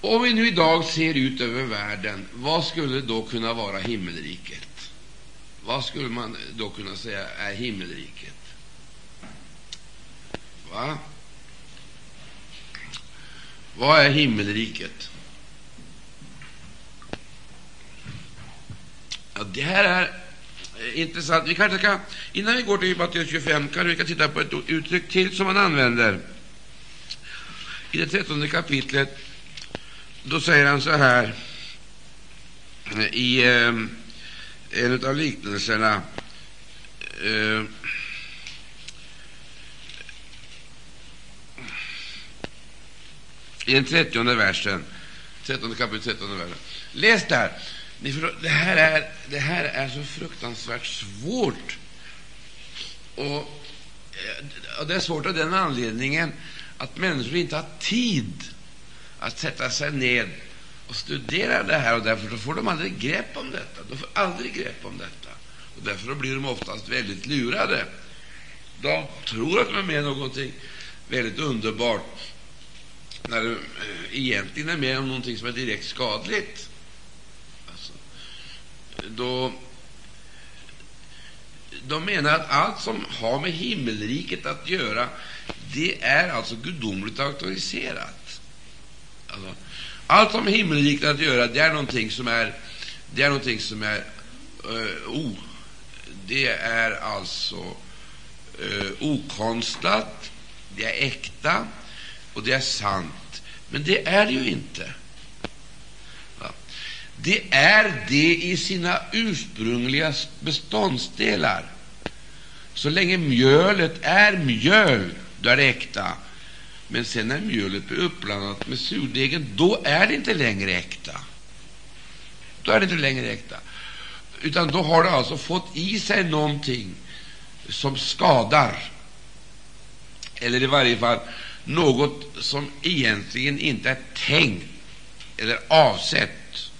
Om vi nu idag ser ut över världen, vad skulle då kunna vara himmelriket? Vad skulle man då kunna säga är himmelriket? Va? Vad är himmelriket? Ja, det här är eh, intressant. Vi kanske kan, innan vi går till Matteus 25 kan vi titta på ett uttryck till som man använder i det trettonde kapitlet. Då säger han så här i eh, en av liknelserna. Eh, I den trettionde versen. 13 kapitel, 13 versen. Läs där. Ni förstår, det, här är, det här är så fruktansvärt svårt. Och, eh, och Det är svårt av den anledningen att människor inte har tid att sätta sig ned och studera det här, och därför får de aldrig grepp om detta. De får aldrig grepp om detta. Och Därför blir de oftast väldigt lurade. De tror att de är med någonting väldigt underbart, när de eh, egentligen är med om någonting som är direkt skadligt. Alltså, då de menar att allt som har med himmelriket att göra, det är alltså gudomligt auktoriserat. Alltså, allt som himmelriket att göra, det är någonting som är, det är någonting som är uh, oh, det är alltså uh, okonstlat, det är äkta och det är sant. Men det är det ju inte. Det är det i sina ursprungliga beståndsdelar. Så länge mjölet är mjöl, då är det äkta. Men sen när mjölet blir uppblandat med surdegen, då är det inte längre äkta. Då är det inte längre äkta. Utan då har det alltså fått i sig någonting som skadar. Eller i varje fall något som egentligen inte är tänkt eller avsett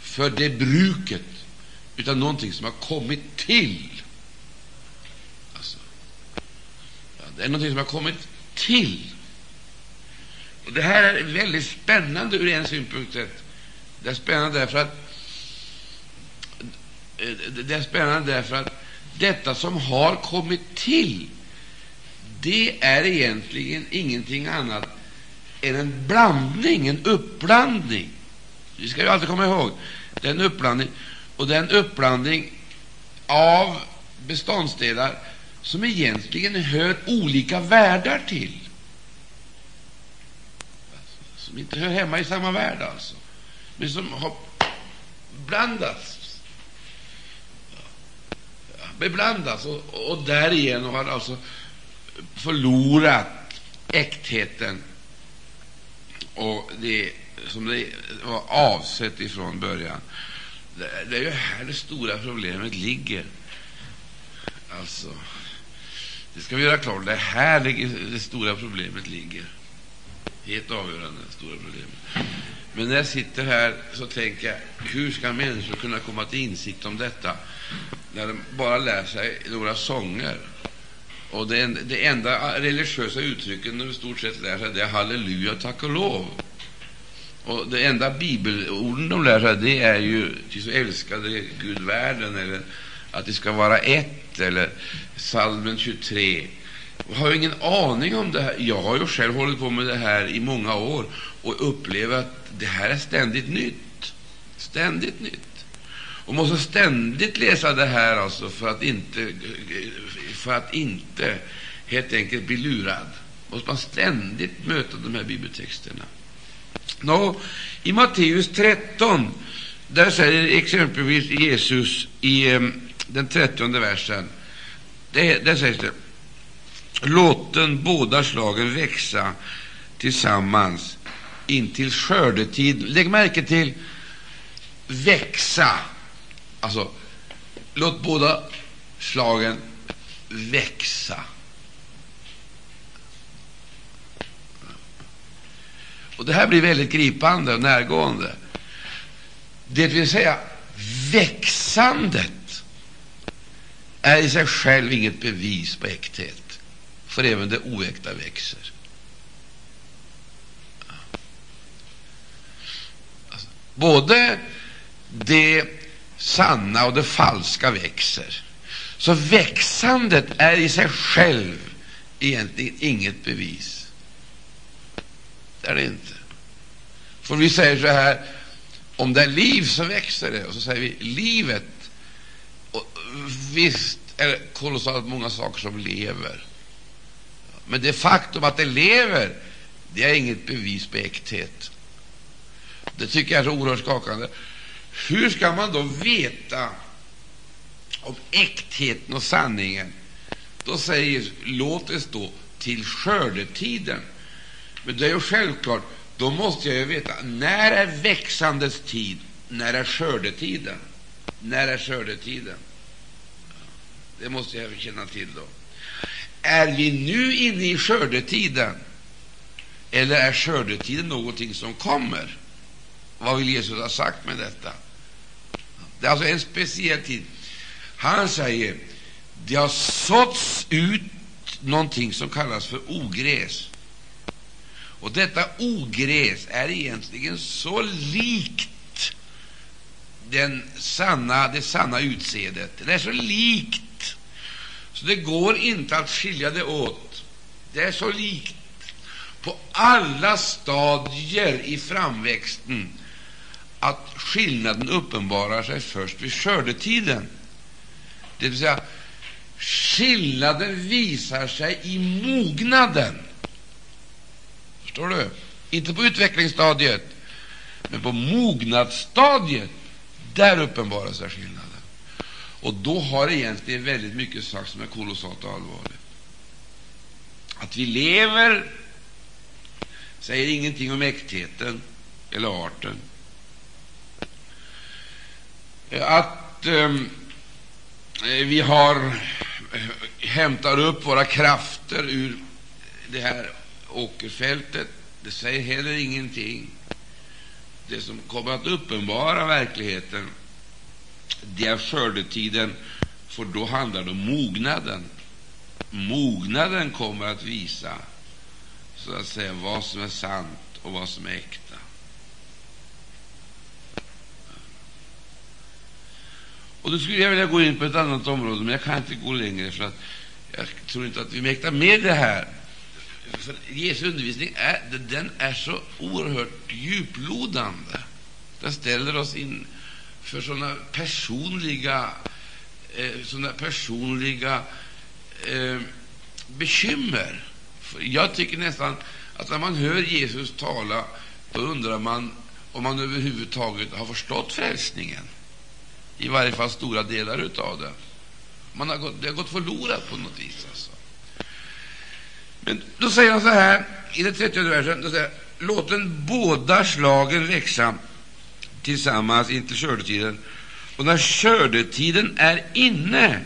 för det bruket, utan någonting som har kommit till. Alltså, ja, det är någonting som har kommit till. Och Det här är väldigt spännande ur en synpunkt sett. Det är spännande därför att eh, det är spännande därför att detta som har kommit till, det är egentligen ingenting annat än en blandning, en uppblandning. Vi ska ju alltid komma ihåg den uppblandning, och den uppblandning av beståndsdelar som egentligen hör olika världar till. Som inte hör hemma i samma värld, alltså. Men som har blandats. Beblandats och, och därigenom har alltså förlorat äktheten och det som det var avsett ifrån början. Det, det är ju här det stora problemet ligger. Alltså, det ska vi göra klart. Det är här det, det stora problemet ligger. Helt avgörande, stora problemet. Men när jag sitter här så tänker jag, hur ska människor kunna komma till insikt om detta när de bara lär sig några sånger? Och det, det enda religiösa uttrycket de i stort sett lär sig det är halleluja, tack och lov. Och det enda bibelorden de lär sig det är ju till så älskade Gud världen, eller att det ska vara ett, eller Salmen 23. Jag har ingen aning om det här. Jag har ju själv hållit på med det här i många år och upplever att det här är ständigt nytt. Ständigt nytt. Och måste ständigt läsa det här alltså för att inte, för att inte helt enkelt bli lurad. Måste man ständigt möta de här bibeltexterna. Nå, I Matteus 13 där säger exempelvis Jesus i den trettionde versen, det, där sägs det Låt den båda slagen växa tillsammans intill skördetid. Lägg märke till växa. Alltså, låt båda slagen växa. Och Det här blir väldigt gripande och närgående. Det vill säga, växandet är i sig själv inget bevis på äkthet, för även det oäkta växer. Alltså, både det sanna och det falska växer. Så växandet är i sig själv egentligen inget bevis. Det är det inte. För vi säger så här, om det är liv så växer det, och så säger vi livet. Visst är det kolossalt många saker som lever. Men det faktum att det lever, det är inget bevis på äkthet. Det tycker jag är så oerhört skakande. Hur ska man då veta om äktheten och sanningen? Då säger låt det stå till skördetiden. Men det är ju självklart, då måste jag ju veta när är växandets tid, när är skördetiden? När är skördetiden? Det måste jag känna till då. Är vi nu inne i skördetiden, eller är skördetiden någonting som kommer? Vad vill Jesus ha sagt med detta? Det är alltså en speciell tid. Han säger det har såtts ut någonting som kallas för ogräs. Och detta ogräs är egentligen så likt den sanna, det sanna utsädet. Det är så likt, så det går inte att skilja det åt. Det är så likt på alla stadier i framväxten att skillnaden uppenbarar sig först vid skördetiden. Det vill säga, skillnaden visar sig i mognaden. Förstår du? Inte på utvecklingsstadiet, men på mognadsstadiet. Där uppenbarar sig skillnaden. Och då har egentligen väldigt mycket sagts som är kolossalt allvarligt. Att vi lever säger ingenting om äktheten eller arten. Att ehm, eh, vi har eh, hämtar upp våra krafter ur det här åkerfältet, det säger heller ingenting. Det som kommer att uppenbara verkligheten, det är skördetiden, för då handlar det om mognaden. Mognaden kommer att visa så att säga vad som är sant och vad som är äkta. Och Då skulle jag vilja gå in på ett annat område, men jag kan inte gå längre, för att jag tror inte att vi mäktar med det här. För Jesu undervisning är, den är så oerhört djuplodande. Den ställer oss in för sådana personliga, eh, såna personliga eh, bekymmer. För jag tycker nästan att när man hör Jesus tala, då undrar man om man överhuvudtaget har förstått frälsningen i varje fall stora delar av det. Man har gått, det har gått förlorat på något vis. Alltså. Men då säger han så här i den 30 versen, då säger, låt den båda slagen växa tillsammans intill skördetiden. Och när skördetiden är inne,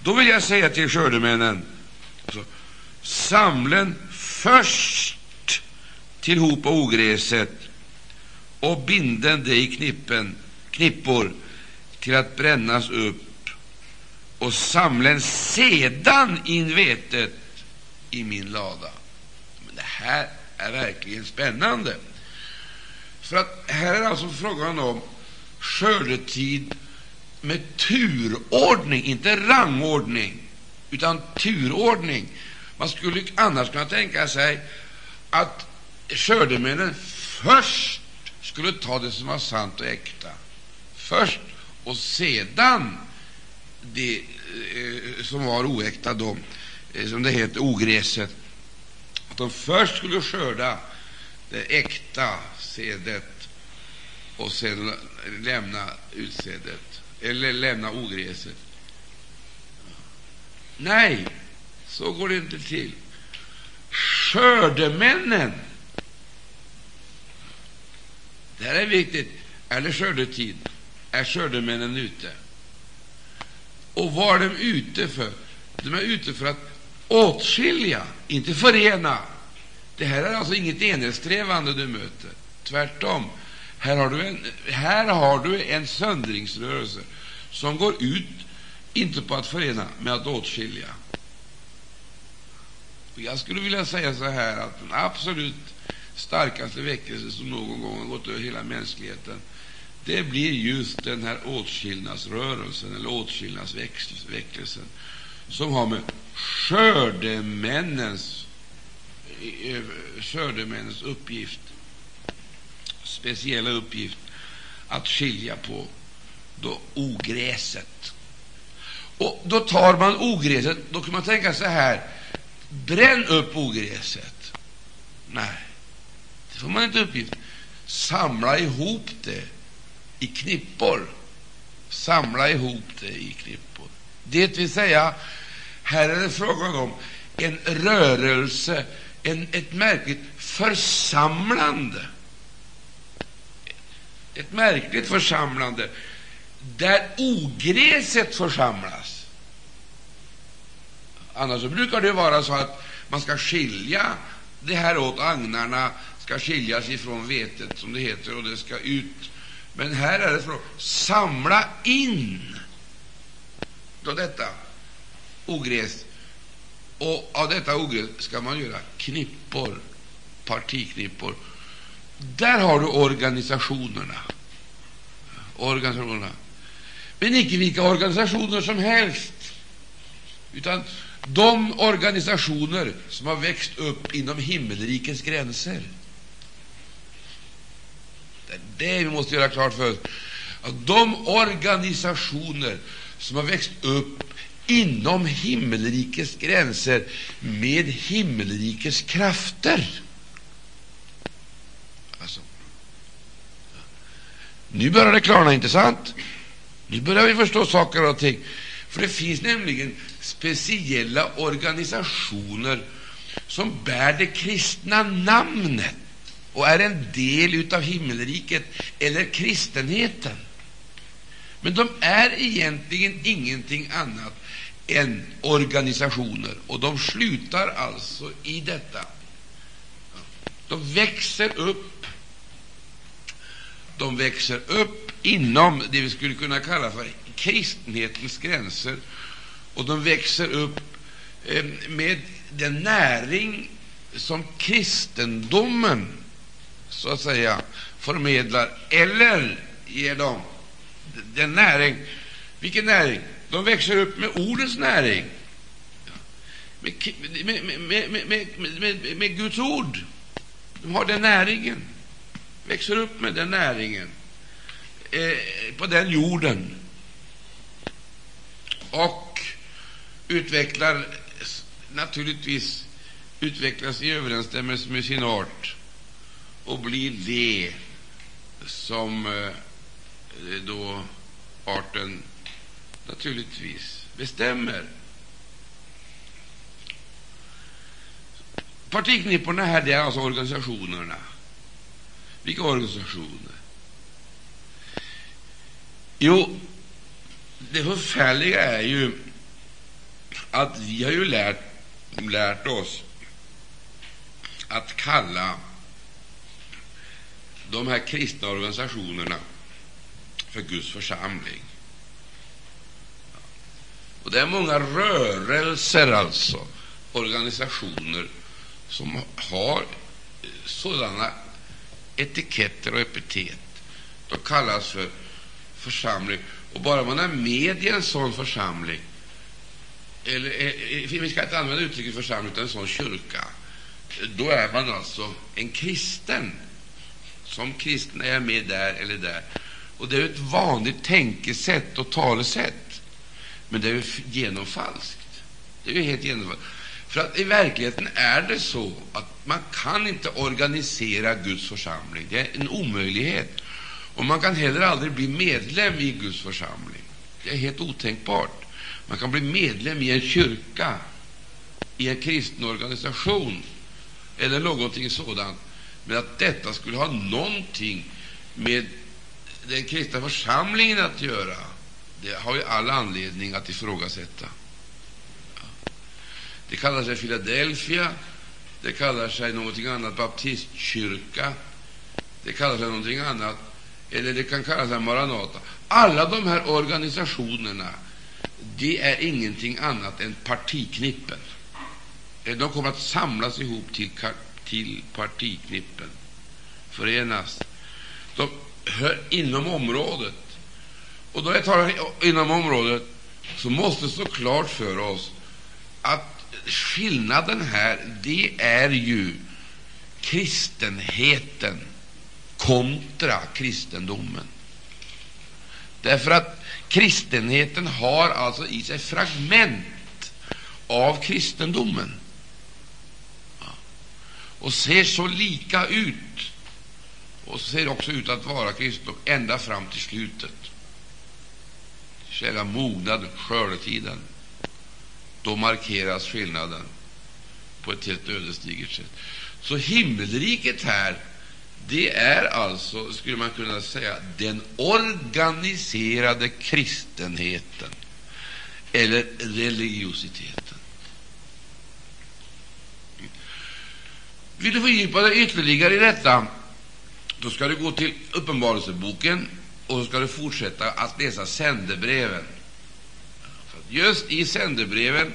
då vill jag säga till skördemännen, alltså, samlen först tillhopa ogräset och binden det i knippen, knippor till att brännas upp och samlen sedan in vetet i min lada. Men det här är verkligen spännande. För att här är alltså frågan om skördetid med turordning, inte rangordning, utan turordning. Man skulle annars kunna tänka sig att skördemännen först skulle ta det som var sant och äkta. Först och sedan det eh, som var oäkta, då, eh, som det heter, ogräset, att de först skulle skörda det äkta sädet och sedan lämna utsädet, eller lämna ogräset. Nej, så går det inte till. Skördemännen det här är viktigt. Är det skördetid? är skördemännen ute. Och vad är de ute för? De är ute för att åtskilja, inte förena. Det här är alltså inget enhetssträvande du möter. Tvärtom. Här har, du en, här har du en söndringsrörelse som går ut inte på att förena, med att åtskilja. Och jag skulle vilja säga så här att den absolut starkaste väckelse som någon gång har gått över hela mänskligheten, det blir just den här åtskillnadsrörelsen, eller åtskillnadsväckelsen, som har med skördemännens, eh, skördemännens uppgift, speciella uppgift, att skilja på då ogräset. Och då tar man ogräset, då kan man tänka så här, bränn upp ogräset. Nej, det får man inte uppgift. Samla ihop det i knippor. Samla ihop det i knippor. Det vill säga, här är det frågan om en rörelse, en, ett märkligt församlande. Ett märkligt församlande där ogräset församlas. Annars brukar det vara så att man ska skilja det här åt. Agnarna ska skiljas ifrån vetet, som det heter, och det ska ut. Men här är det för att samla in då detta ogräs. Och av detta ogräs ska man göra knippor, partiknippor. Där har du organisationerna. Organisationerna. Men icke vilka organisationer som helst, utan de organisationer som har växt upp inom himmelrikets gränser. Det är det vi måste göra klart för oss. Att de organisationer som har växt upp inom himmelrikets gränser med himmelrikets krafter. Alltså. Nu börjar det klarna, inte sant? Nu börjar vi förstå saker och ting. För det finns nämligen speciella organisationer som bär det kristna namnet och är en del av himmelriket eller kristenheten. Men de är egentligen ingenting annat än organisationer, och de slutar alltså i detta. De växer upp de växer upp inom det vi skulle kunna kalla för kristenhetens gränser, och de växer upp eh, med den näring som kristendomen så att säga förmedlar, eller ger dem den näring. Vilken näring? De växer upp med ordens näring, med, med, med, med, med Guds ord. De har den näringen växer upp med den näringen eh, på den jorden och utvecklar naturligtvis utvecklas i överensstämmelse med sin art och blir det som eh, då arten naturligtvis bestämmer. Partiknipporna här, det är alltså organisationerna. Vilka organisationer? Jo, det förfärliga är ju att vi har ju lärt, lärt oss att kalla de här kristna organisationerna för Guds församling. Och Det är många rörelser, alltså, organisationer, som har sådana etiketter och epitet. De kallas för församling. Och bara man är med i en sån församling, eller eh, eh, vi ska inte använda uttrycket församling, utan en sån kyrka, då är man alltså en kristen. Som kristen är jag med där eller där. Och det är ett vanligt tänkesätt och talesätt, men det är ju genomfalskt. Det är ju helt genomfalskt. För att i verkligheten är det så att man kan inte organisera Guds församling. Det är en omöjlighet. Och man kan heller aldrig bli medlem i Guds församling. Det är helt otänkbart. Man kan bli medlem i en kyrka, i en kristen organisation eller någonting sådant, men att detta skulle ha någonting med den kristna församlingen att göra, det har ju all anledning att ifrågasätta. Det kallar sig Philadelphia, det kallar sig någonting annat, baptistkyrka, det kallar sig någonting annat, eller det kan kalla sig Maranata. Alla de här organisationerna det är ingenting annat än partiknippen. De kommer att samlas ihop till till partiknippen förenas. De hör inom området. Och då jag talar inom området så måste det stå klart för oss att skillnaden här, det är ju kristenheten kontra kristendomen. Därför att kristenheten har alltså i sig fragment av kristendomen och ser så lika ut och ser också ut att vara kristendom ända fram till slutet. Själva mognaden, skördetiden, då markeras skillnaden på ett helt ödesdigert sätt. Så himmelriket här, det är alltså, skulle man kunna säga, den organiserade kristenheten eller religiositeten. Vill du fördjupa dig ytterligare i detta, då ska du gå till Uppenbarelseboken och så ska du fortsätta att läsa sändebreven. Just i sändebreven,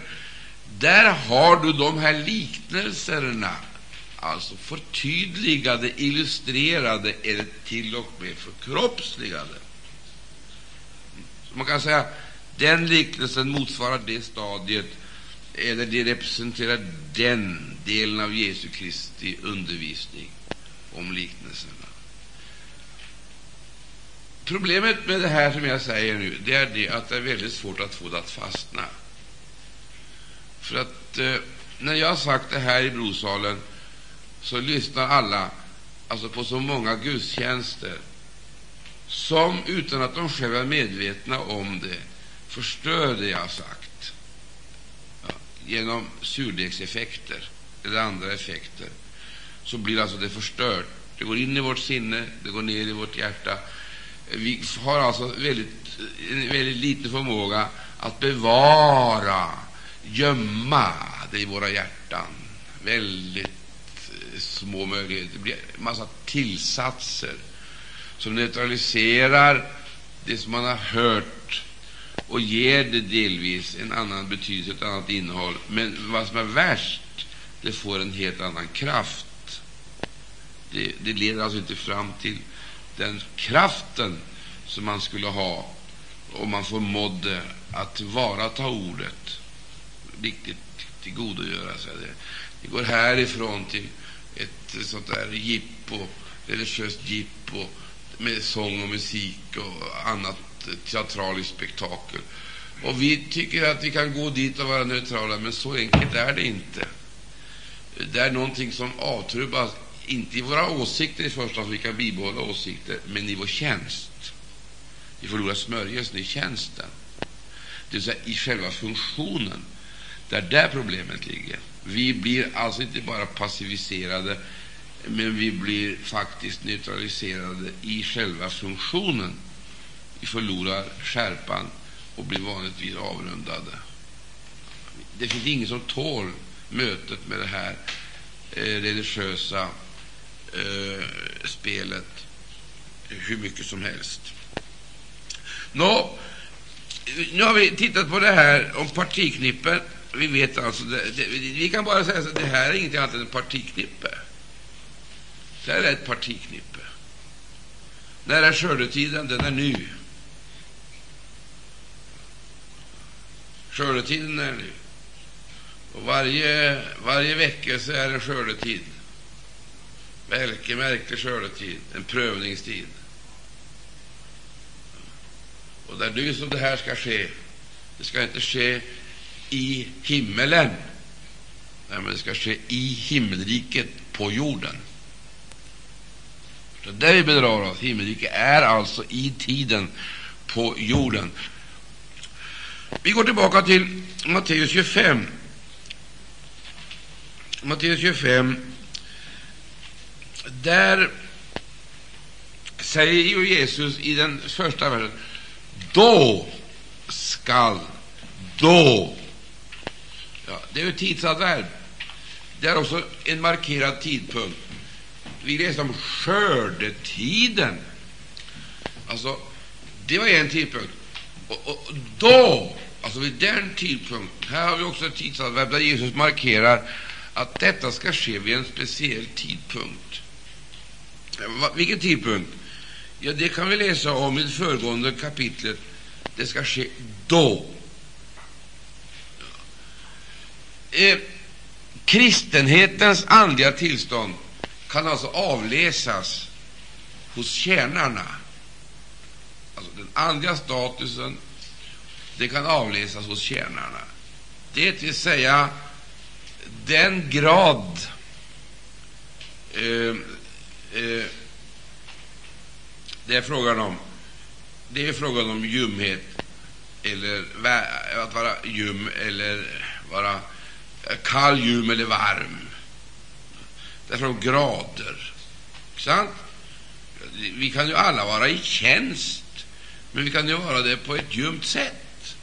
där har du de här liknelserna, alltså förtydligade, illustrerade eller till och med förkroppsligade. Så man kan säga den liknelsen motsvarar det stadiet, eller det representerar den delen av Jesu Kristi undervisning om liknelsen. Problemet med det här som jag säger nu, det är det att det är väldigt svårt att få det att fastna. För att eh, när jag har sagt det här i Brosalen så lyssnar alla alltså på så många gudstjänster som, utan att de själva är medvetna om det, förstör det jag har sagt ja, genom surdegseffekter eller andra effekter. Så blir alltså det förstört. Det går in i vårt sinne, det går ner i vårt hjärta vi har alltså väldigt, väldigt liten förmåga att bevara, gömma det i våra hjärtan. Väldigt eh, små möjligheter. Det blir en massa tillsatser som neutraliserar det som man har hört och ger det delvis en annan betydelse, ett annat innehåll. Men vad som är värst, det får en helt annan kraft. Det, det leder alltså inte fram till den kraften som man skulle ha om man förmådde att tillvarata ordet, riktigt tillgodogöra sig det. Vi går härifrån till ett sånt där jippo, religiöst jippo med sång och musik och annat teatraliskt spektakel. Och vi tycker att vi kan gå dit och vara neutrala, men så enkelt är det inte. Det är någonting som avtrubbas inte i våra åsikter i första hand, vi kan bibehålla åsikter, men i vår tjänst. Vi förlorar smörjelsen i tjänsten, det vill säga i själva funktionen. Det är där problemet ligger. Vi blir alltså inte bara passiviserade, men vi blir faktiskt neutraliserade i själva funktionen. Vi förlorar skärpan och blir vanligtvis avrundade. Det finns ingen som tål mötet med det här eh, religiösa eh, spelet hur mycket som helst. Nå, nu har vi tittat på det här om partiknippen. Vi vet alltså, det, det, vi kan bara säga att det här är ingenting annat än ett partiknippe. Det här är ett partiknippe. När är skördetiden? Den är nu. Skördetiden är nu. Och varje, varje vecka så är det skördetid. Verklig, märklig skördetid, en prövningstid. Och där nu som det här ska ske, det ska inte ske i himmelen, nej, men det ska ske i himmelriket på jorden. Det där vi bedrar oss. Himmelriket är alltså i tiden på jorden. Vi går tillbaka till Matteus 25. Matteus 25 där säger ju Jesus i den första versen då skall, då. Ja, det är ett tidsadverb. Det är också en markerad tidpunkt. Vi läste om skördetiden. Alltså, det var en tidpunkt. Och, och, då, alltså vid den tidpunkten, här har vi också ett tidsadverb där Jesus markerar att detta ska ske vid en speciell tidpunkt. Vilken tidpunkt? Ja, det kan vi läsa om i det föregående kapitlet. Det ska ske då. Eh, kristenhetens andliga tillstånd kan alltså avläsas hos tjänarna. Alltså den andliga statusen det kan avläsas hos tjänarna. Det vill säga den grad eh, eh, det är frågan om det är frågan om ljumhet, eller att vara ljum eller vara kall, ljum eller varm. Det är frågan om grader. Sant? Vi kan ju alla vara i tjänst, men vi kan ju vara det på ett ljumt sätt.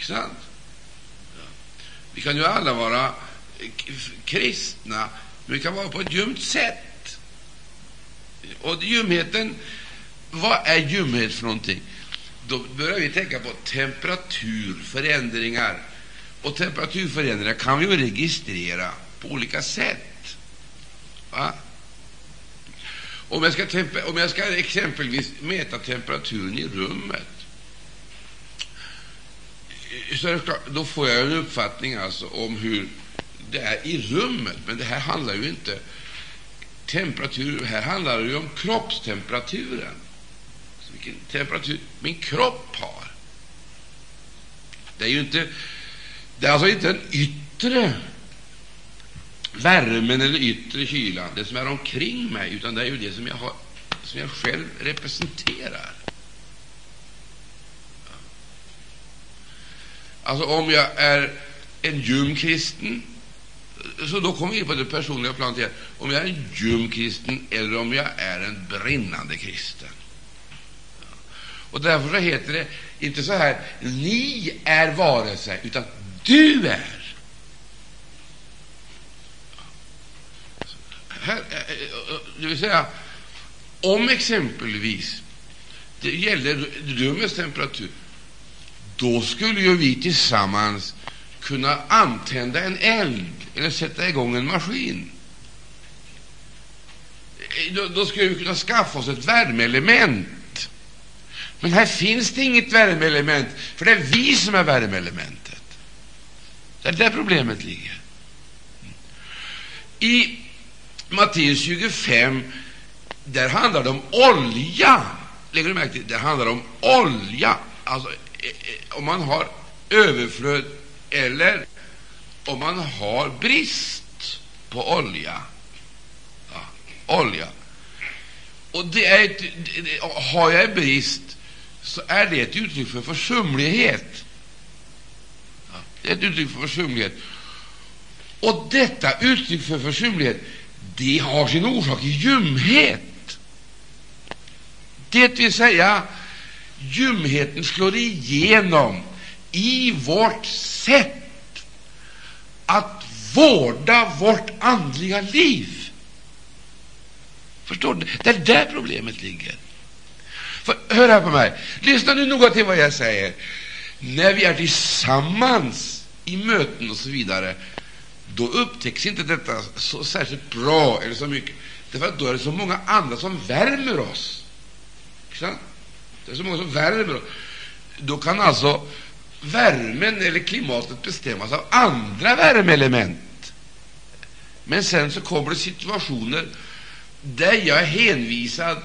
Sant? Vi kan ju alla vara kristna, men vi kan vara på ett ljumt sätt. Och ljumheten, vad är ljumhet för någonting? Då börjar vi tänka på temperaturförändringar. Och temperaturförändringar kan vi ju registrera på olika sätt. Va? Om jag, ska om jag ska exempelvis mäta temperaturen i rummet så då får jag en uppfattning alltså om hur det är i rummet. Men det här handlar ju inte temperatur, här handlar det ju om kroppstemperaturen. Så vilken temperatur min kropp har. Det är ju inte, det är alltså inte den yttre värmen eller yttre kylan, det som är omkring mig, utan det är ju det som jag, har, som jag själv representerar. Alltså, om jag är en ljum kristen, så då kommer vi in på det personliga planet igen, Om jag är en ljum kristen eller om jag är en brinnande kristen. Och därför så heter det inte så här ni är vare sig, utan du är. Här, eh, eh, det vill säga, om exempelvis det gäller rummets temperatur, då skulle ju vi tillsammans kunna antända en eld eller sätta igång en maskin. Eh, då, då skulle vi kunna skaffa oss ett värmeelement. Men här finns det inget värmeelement, för det är vi som är värmeelementet. Det är där problemet ligger. I Matteus 25 där handlar det om olja. Lägger du märke till? Det handlar om olja. Alltså, eh, eh, om man har överflöd eller om man har brist på olja. Ja, olja. Och det är ett, har jag brist, så är det ett uttryck för försumlighet. Ja, det är ett uttryck för försumlighet. Och detta uttryck för försumlighet, det har sin orsak i ljumhet. Det vill säga, ljumheten slår igenom i vårt sätt att vårda vårt andliga liv. Förstår du? Det är där problemet ligger. För, hör här på mig. Lyssna nu noga till vad jag säger. När vi är tillsammans i möten och så vidare, då upptäcks inte detta så särskilt bra eller så mycket. Därför att då är det så många andra som värmer oss. Det är så många som värmer oss. Då kan alltså värmen eller klimatet bestämmas av andra värmeelement. Men sen så kommer det situationer där jag är hänvisad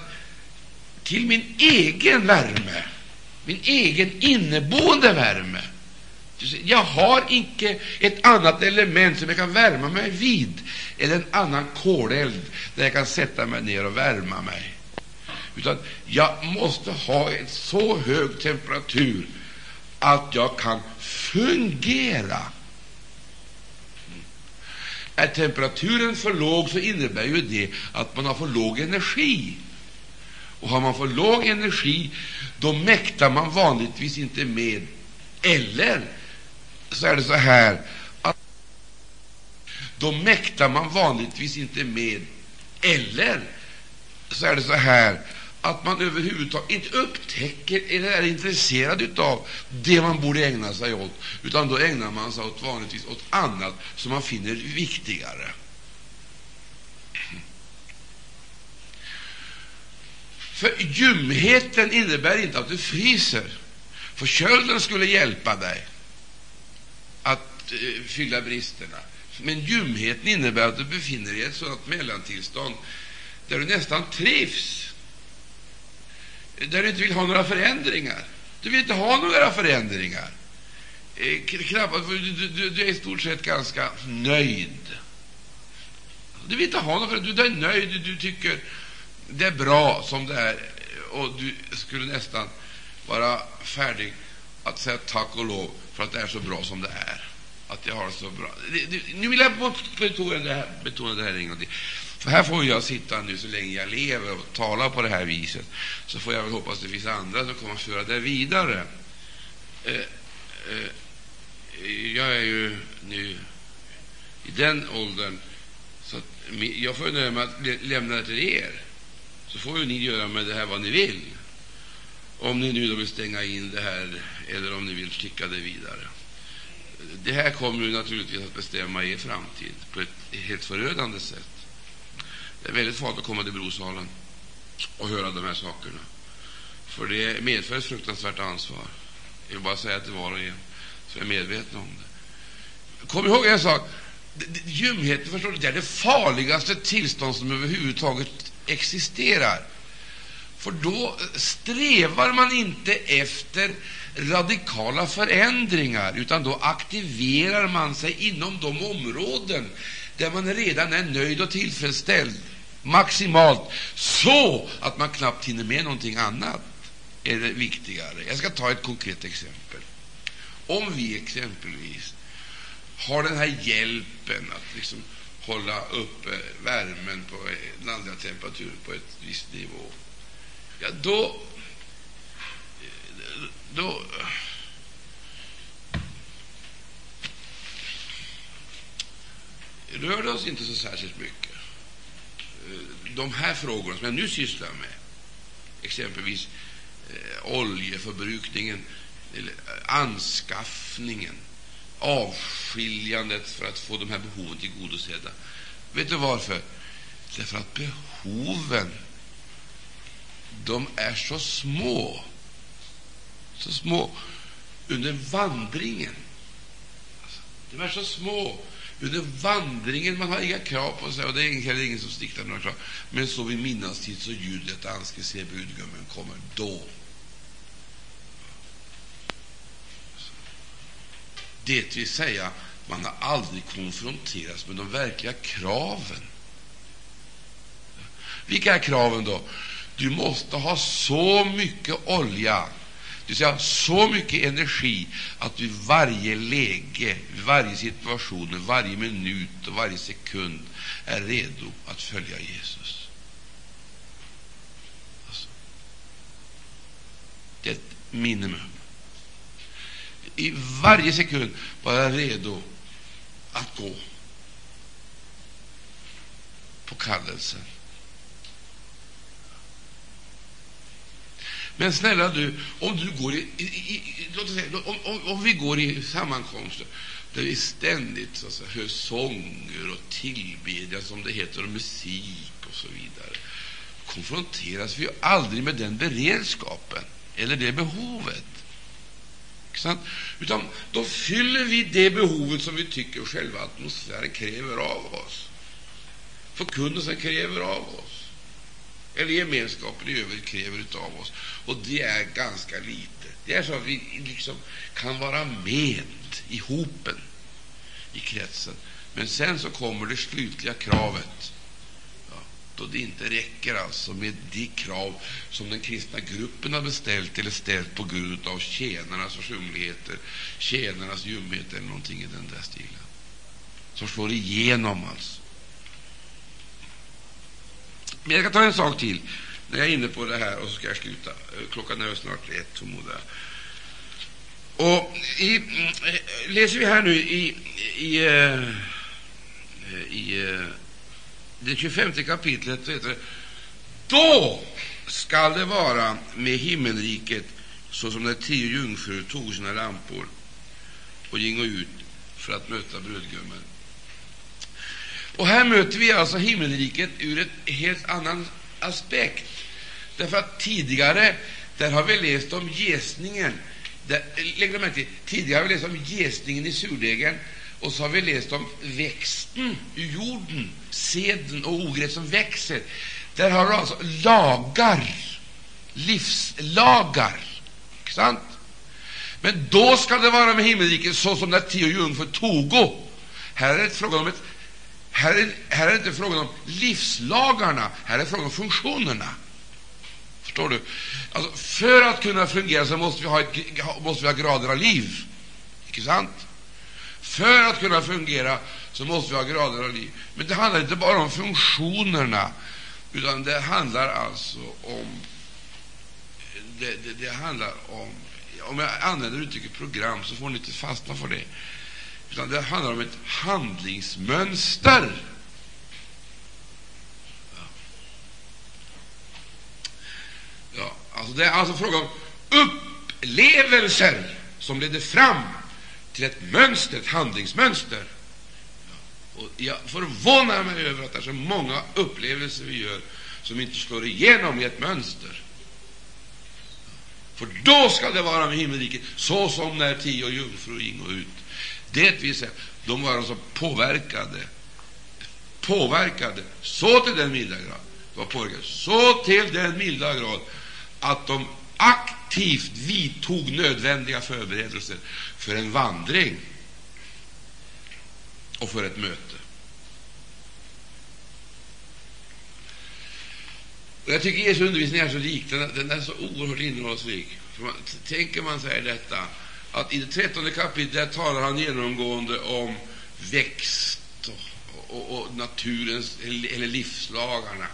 till min egen värme, min egen inneboende värme. Jag har icke ett annat element som jag kan värma mig vid, eller en annan koleld där jag kan sätta mig ner och värma mig. Utan jag måste ha en så hög temperatur att jag kan fungera. Mm. Är temperaturen för låg, så innebär ju det att man har för låg energi. Och har man för låg energi, då mäktar man vanligtvis inte med. Eller så är det så här att då mäktar man vanligtvis inte med. Eller så är det så här att man överhuvudtaget inte upptäcker eller är intresserad av det man borde ägna sig åt, utan då ägnar man sig åt vanligtvis åt annat som man finner viktigare. För ljumheten innebär inte att du fryser, för kölden skulle hjälpa dig att eh, fylla bristerna. Men ljumheten innebär att du befinner dig i ett sådant mellantillstånd där du nästan trivs, där du inte vill ha några förändringar. Du vill inte ha några förändringar. Eh, du, du, du är i stort sett ganska nöjd. Du vill inte ha några förändringar. Du är nöjd, du, tycker det är bra som det är, och du skulle nästan vara färdig att säga tack och lov för att det är så bra som det är. Att jag har det så bra. Nu vill jag betona det här, betona det här en gång till. För här får jag sitta nu så länge jag lever och tala på det här viset. Så får jag väl hoppas att det finns andra som kommer att föra det vidare. Eh, eh, jag är ju nu i den åldern så att jag får nöja mig att lämna det till er. Så får ju ni göra med det här vad ni vill. Om ni nu då vill stänga in det här eller om ni vill skicka det vidare. Det här kommer ju naturligtvis att bestämma er framtid på ett helt förödande sätt. Det är väldigt farligt att komma till Brosalen och höra de här sakerna. För det medför ett fruktansvärt ansvar. Jag vill bara säga till var och en så är medveten om det. Kom ihåg en sak. Ljumheten förstår du, det är det farligaste tillstånd som överhuvudtaget existerar. För då strävar man inte efter radikala förändringar, utan då aktiverar man sig inom de områden där man redan är nöjd och tillfredsställd maximalt, så att man knappt hinner med någonting annat. är det viktigare. Jag ska ta ett konkret exempel. Om vi exempelvis har den här hjälpen att liksom hålla uppe värmen på den andra temperaturen på ett visst nivå, ja, då, då rör det oss inte så särskilt mycket. Eh, de här frågorna som jag nu sysslar med, exempelvis eh, oljeförbrukningen, eller eh, anskaffningen, avskiljandet för att få de här behoven tillgodosedda. Vet du varför? Därför att behoven de är så små, så små under vandringen. Alltså, de är så små under vandringen. Man har inga krav på sig, och det är heller ingen som stiktar några krav. Men så vid minnastid så ljudet anske se brudgummen kommer då. Det vill säga, man har aldrig konfronterats med de verkliga kraven. Vilka är kraven då? Du måste ha så mycket olja, det vill säga så mycket energi, att du i varje läge, varje situation, varje minut och varje sekund är redo att följa Jesus. Alltså, det är ett minimum i varje sekund vara redo att gå på kallelsen. Men snälla du, om du går i, i, i låt säga, om, om, om, vi går i sammankomster där vi ständigt så att säga, hör sånger och tillbedjan, som det heter, och musik och så vidare, konfronteras vi ju aldrig med den beredskapen eller det behovet. Utan då fyller vi det behovet som vi tycker själva atmosfären kräver av oss. Förkunnelsen kräver av oss. Eller gemenskapen i övrigt kräver av oss. Och det är ganska lite. Det är så att vi liksom kan vara med i hopen, i kretsen. Men sen så kommer det slutliga kravet då det inte räcker alltså med de krav som den kristna gruppen har beställt eller ställt på grund av tjänarnas försumligheter, tjänarnas ljumhet eller någonting i den där stilen. Som slår igenom alltså. Men jag ska ta en sak till när jag är inne på det här och så ska jag sluta. Klockan är snart ett, förmodar Och i, mm, läser vi här nu i, i, eh, i, i det 25 kapitlet så heter det Då skall det vara med himmelriket så som när tio jungfrur tog sina lampor och gingo ut för att möta brudgummen. Och här möter vi alltså himmelriket ur en helt annan aspekt. Därför att tidigare där har vi läst om jäsningen. lägg märke till, tidigare har vi läst om jäsningen i surdegen och så har vi läst om växten ur jorden, seden och ogräs som växer. Där har du alltså lagar, livslagar. Sant? Men då ska det vara med himmelriket så som när tio jungfrur togo. Här är det frågan om ett här är, här är det inte frågan om livslagarna, här är det frågan om funktionerna. Förstår du? Alltså, för att kunna fungera så måste vi ha, ett, måste vi ha grader av liv. Icke sant? För att kunna fungera så måste vi ha grader av liv. Men det handlar inte bara om funktionerna, utan det handlar alltså om det, det, det handlar om Om jag använder uttrycket program, så får ni inte fastna för det. Utan det handlar om ett handlingsmönster. Ja. ja alltså det är alltså fråga om upplevelser som leder fram till ett mönster, ett handlingsmönster. Ja. Och jag förvånar mig över att det är så många upplevelser vi gör som inte slår igenom i ett mönster. För då ska det vara med himmelriket, så som när tio jungfrur gick ut. Det vill säga, de var alltså påverkade, påverkade så till den milda grad, var påverkade så till den milda grad att de aktivt vidtog nödvändiga förberedelser för en vandring och för ett möte. Och jag tycker Jesu undervisning är så rik, den, den är så oerhört innehållsrik. För man, tänker man sig detta, att i det trettonde kapitlet talar han genomgående om växt och, och, och naturens, eller livslagarna.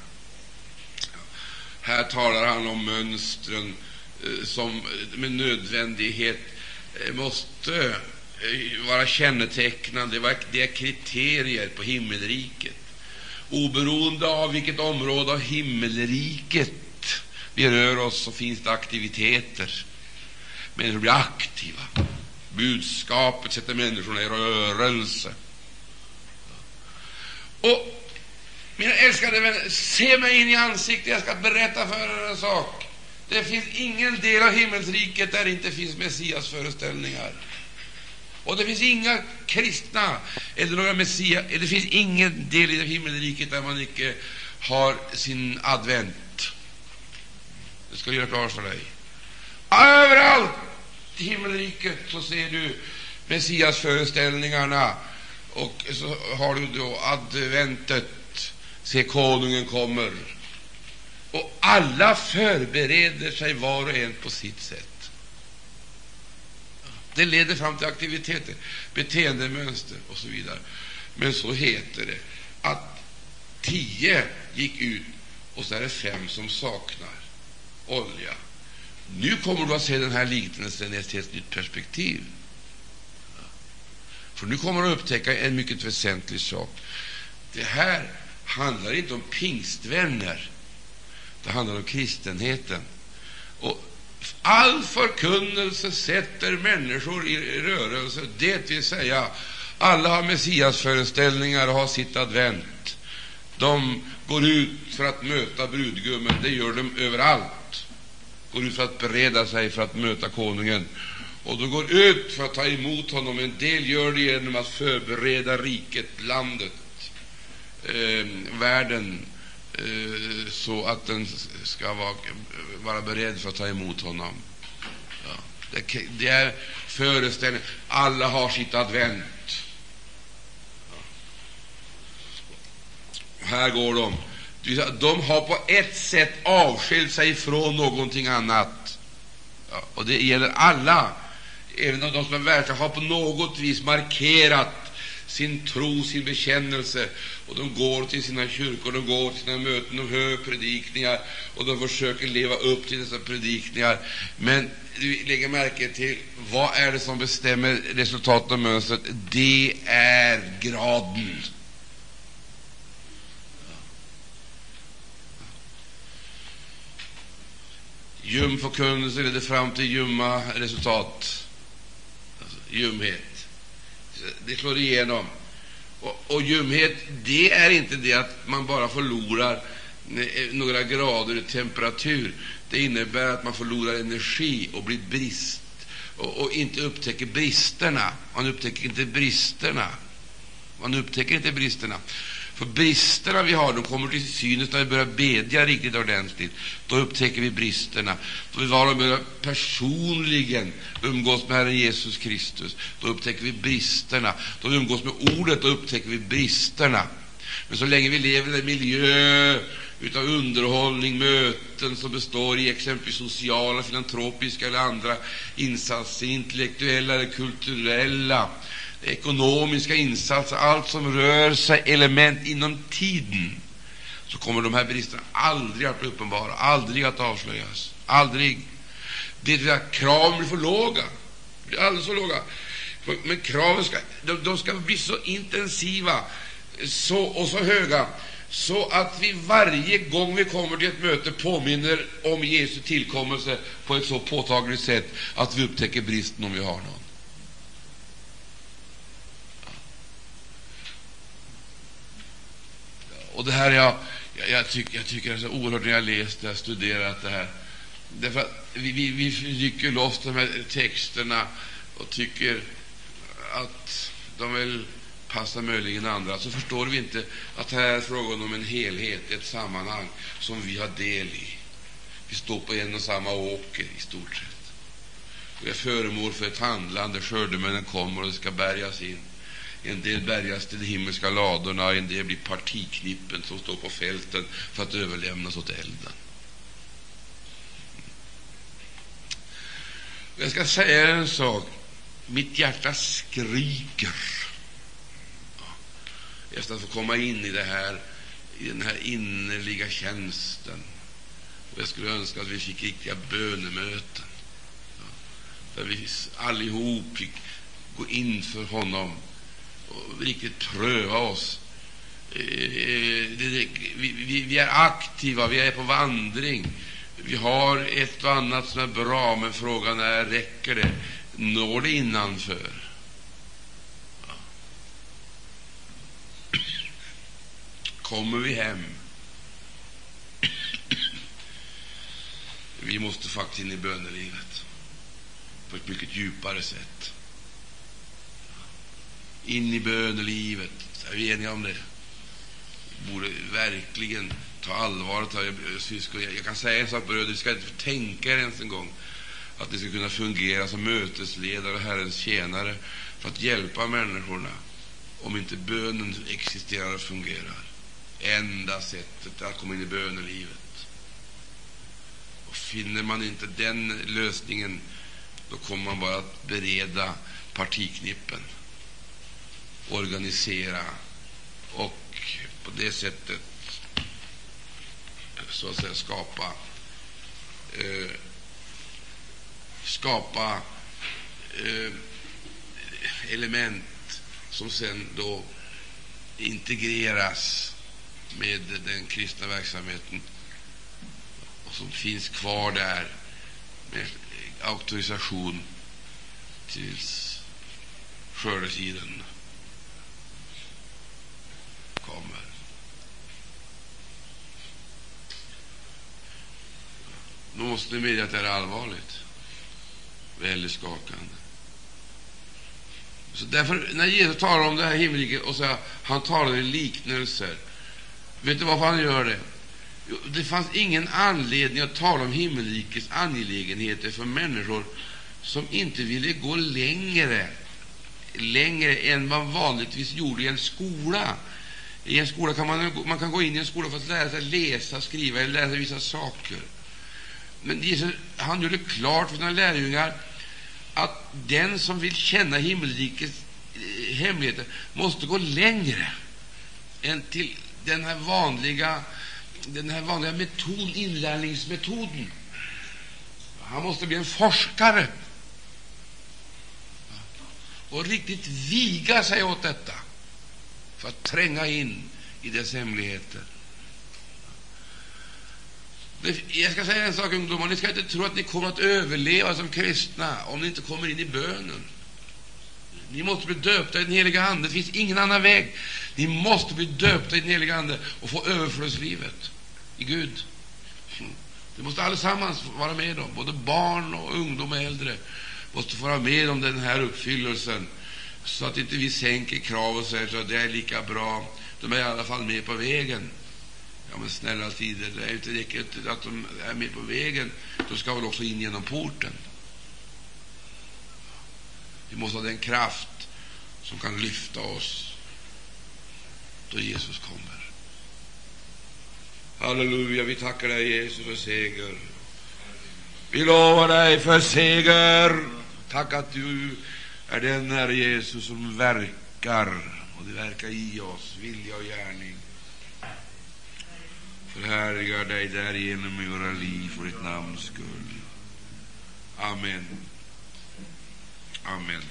Här talar han om mönstren eh, som eh, med nödvändighet eh, måste vara kännetecknande. Det är kriterier på himmelriket. Oberoende av vilket område av himmelriket vi rör oss, så finns det aktiviteter. Människor blir aktiva. Budskapet sätter människorna i rörelse. Och mina älskade vänner, se mig in i ansiktet, jag ska berätta för er en sak. Det finns ingen del av himmelsriket där det inte finns Messias föreställningar. Och det finns inga kristna eller några Messias, det finns ingen del i himmelriket där man icke har sin advent. Det ska jag göra klart för dig. Överallt i himmelriket så ser du Messias föreställningarna och så har du då adventet, se konungen kommer. Och alla förbereder sig var och en på sitt sätt. Det leder fram till aktiviteter, beteendemönster och så vidare. Men så heter det att tio gick ut och så är det fem som saknar olja. Nu kommer du att se den här liknelsen i ett helt nytt perspektiv. För nu kommer du att upptäcka en mycket väsentlig sak. Det här handlar inte om pingstvänner. Det handlar om kristenheten. Och All förkunnelse sätter människor i rörelse, det vill säga alla har Messiasföreställningar och har sitt advent. De går ut för att möta brudgummen, det gör de överallt. Går ut för att bereda sig för att möta konungen. Och de går ut för att ta emot honom. En del gör det genom att förbereda riket, landet, eh, världen, eh, så att den ska vara, vara beredd för att ta emot honom. Ja, det, det är föreställningen. Alla har sitt advent. Ja. Här går de. De har på ett sätt avskilt sig från någonting annat. Ja, och det gäller alla. Även om de som är världsliga har på något vis markerat sin tro, sin bekännelse. Och de går till sina kyrkor, de går till sina möten, de hör predikningar och de försöker leva upp till dessa predikningar. Men lägg lägger märke till vad är det som bestämmer resultatet och mönstret? Det är graden. Ljum förkunnelse leder fram till ljumma resultat. Alltså, ljumhet. Det slår igenom. Och, och ljumhet, det är inte det att man bara förlorar eh, några grader i temperatur. Det innebär att man förlorar energi och blir brist och, och inte upptäcker bristerna. Man upptäcker inte bristerna. Man upptäcker inte bristerna. För bristerna vi har de kommer till synes när vi börjar bedja riktigt ordentligt. Då upptäcker vi bristerna. Då vi var och börjar personligen umgås med Herren Jesus Kristus, då upptäcker vi bristerna. Då vi umgås med Ordet, då upptäcker vi bristerna. Men så länge vi lever i en miljö utav underhållning, möten som består i exempelvis sociala, filantropiska eller andra insatser, intellektuella eller kulturella, ekonomiska insatser, allt som rör sig element inom tiden, så kommer de här bristerna aldrig att bli uppenbara, aldrig att avslöjas. Aldrig. Det vill kraven blir för låga. Blir alldeles för låga. Men kraven ska, de, de ska bli så intensiva så, och så höga så att vi varje gång vi kommer till ett möte påminner om Jesu tillkommelse på ett så påtagligt sätt att vi upptäcker bristen om vi har någon. Och det här jag, jag, jag, tycker, jag tycker det är så oerhört när jag läst det, studerat det här. Därför att vi, vi, vi rycker loss de här texterna och tycker att de väl passar möjligen andra, så förstår vi inte att här är frågan om en helhet, ett sammanhang som vi har del i. Vi står på en och samma åker i stort sett. Vi är föremål för ett handlande. Skördemännen kommer och det ska bärgas in. En del bärgas till de himmelska ladorna, en del blir partiknippen som står på fälten för att överlämnas åt elden. Jag ska säga en sak. Mitt hjärta skriker efter att få komma in i, det här, i den här innerliga tjänsten. Och jag skulle önska att vi fick riktiga bönemöten, där vi allihop fick gå in för honom riktigt pröva oss. Eh, vi, vi är aktiva, vi är på vandring. Vi har ett och annat som är bra, men frågan är, räcker det? Når det innanför? kommer vi hem. Vi måste faktiskt in i bönelivet på ett mycket djupare sätt. In i bönelivet. Är vi eniga om det? Vi borde verkligen ta allvaret av syskon. Jag kan säga en sak, bröder, ni ska inte tänka er ens en gång att ni ska kunna fungera som mötesledare och Herrens tjänare för att hjälpa människorna om inte bönen existerar och fungerar enda sättet att komma in i bönelivet. Och finner man inte den lösningen, då kommer man bara att bereda partiknippen, organisera och på det sättet så att säga skapa eh, skapa eh, element som sen då integreras med den kristna verksamheten och som finns kvar där med auktorisation tills skördetiden kommer. Då måste ni medge att det är allvarligt, väldigt skakande. Så därför, när Jesus talar om det här himmelriket, och så, han talar i liknelser, Vet du varför han gör det? Det fanns ingen anledning att tala om himmelrikets angelägenheter för människor som inte ville gå längre, längre än man vanligtvis gjorde i en skola. I en skola kan man, man kan gå in i en skola för att lära sig läsa, skriva eller lära sig vissa saker. Men Jesus, han gjorde klart för sina lärjungar att den som vill känna himmelrikets eh, hemligheter måste gå längre än till den här vanliga, den här vanliga metod, inlärningsmetoden. Han måste bli en forskare och riktigt viga sig åt detta för att tränga in i dess hemligheter. Jag ska säga en sak, ungdomar. Ni ska inte tro att ni kommer att överleva som kristna om ni inte kommer in i bönen. Ni måste bli döpta i den heliga Ande. Det finns ingen annan väg. Ni måste bli döpta i den heliga Ande och få överflödslivet i Gud. Det måste allesammans vara med om. Både barn och ungdom och äldre måste få vara med om den här uppfyllelsen så att inte vi sänker krav och säger att det är lika bra. De är i alla fall med på vägen. Ja, men snälla tider, det är inte riktigt att de är med på vägen. De ska väl också in genom porten. Vi måste ha den kraft som kan lyfta oss då Jesus kommer. Halleluja, vi tackar dig Jesus för seger. Vi lovar dig för seger. Tack att du är den Herre Jesus som verkar, och du verkar i oss, vilja och gärning. Förhärligar dig därigenom i våra liv för ditt namns skull. Amen. Amen.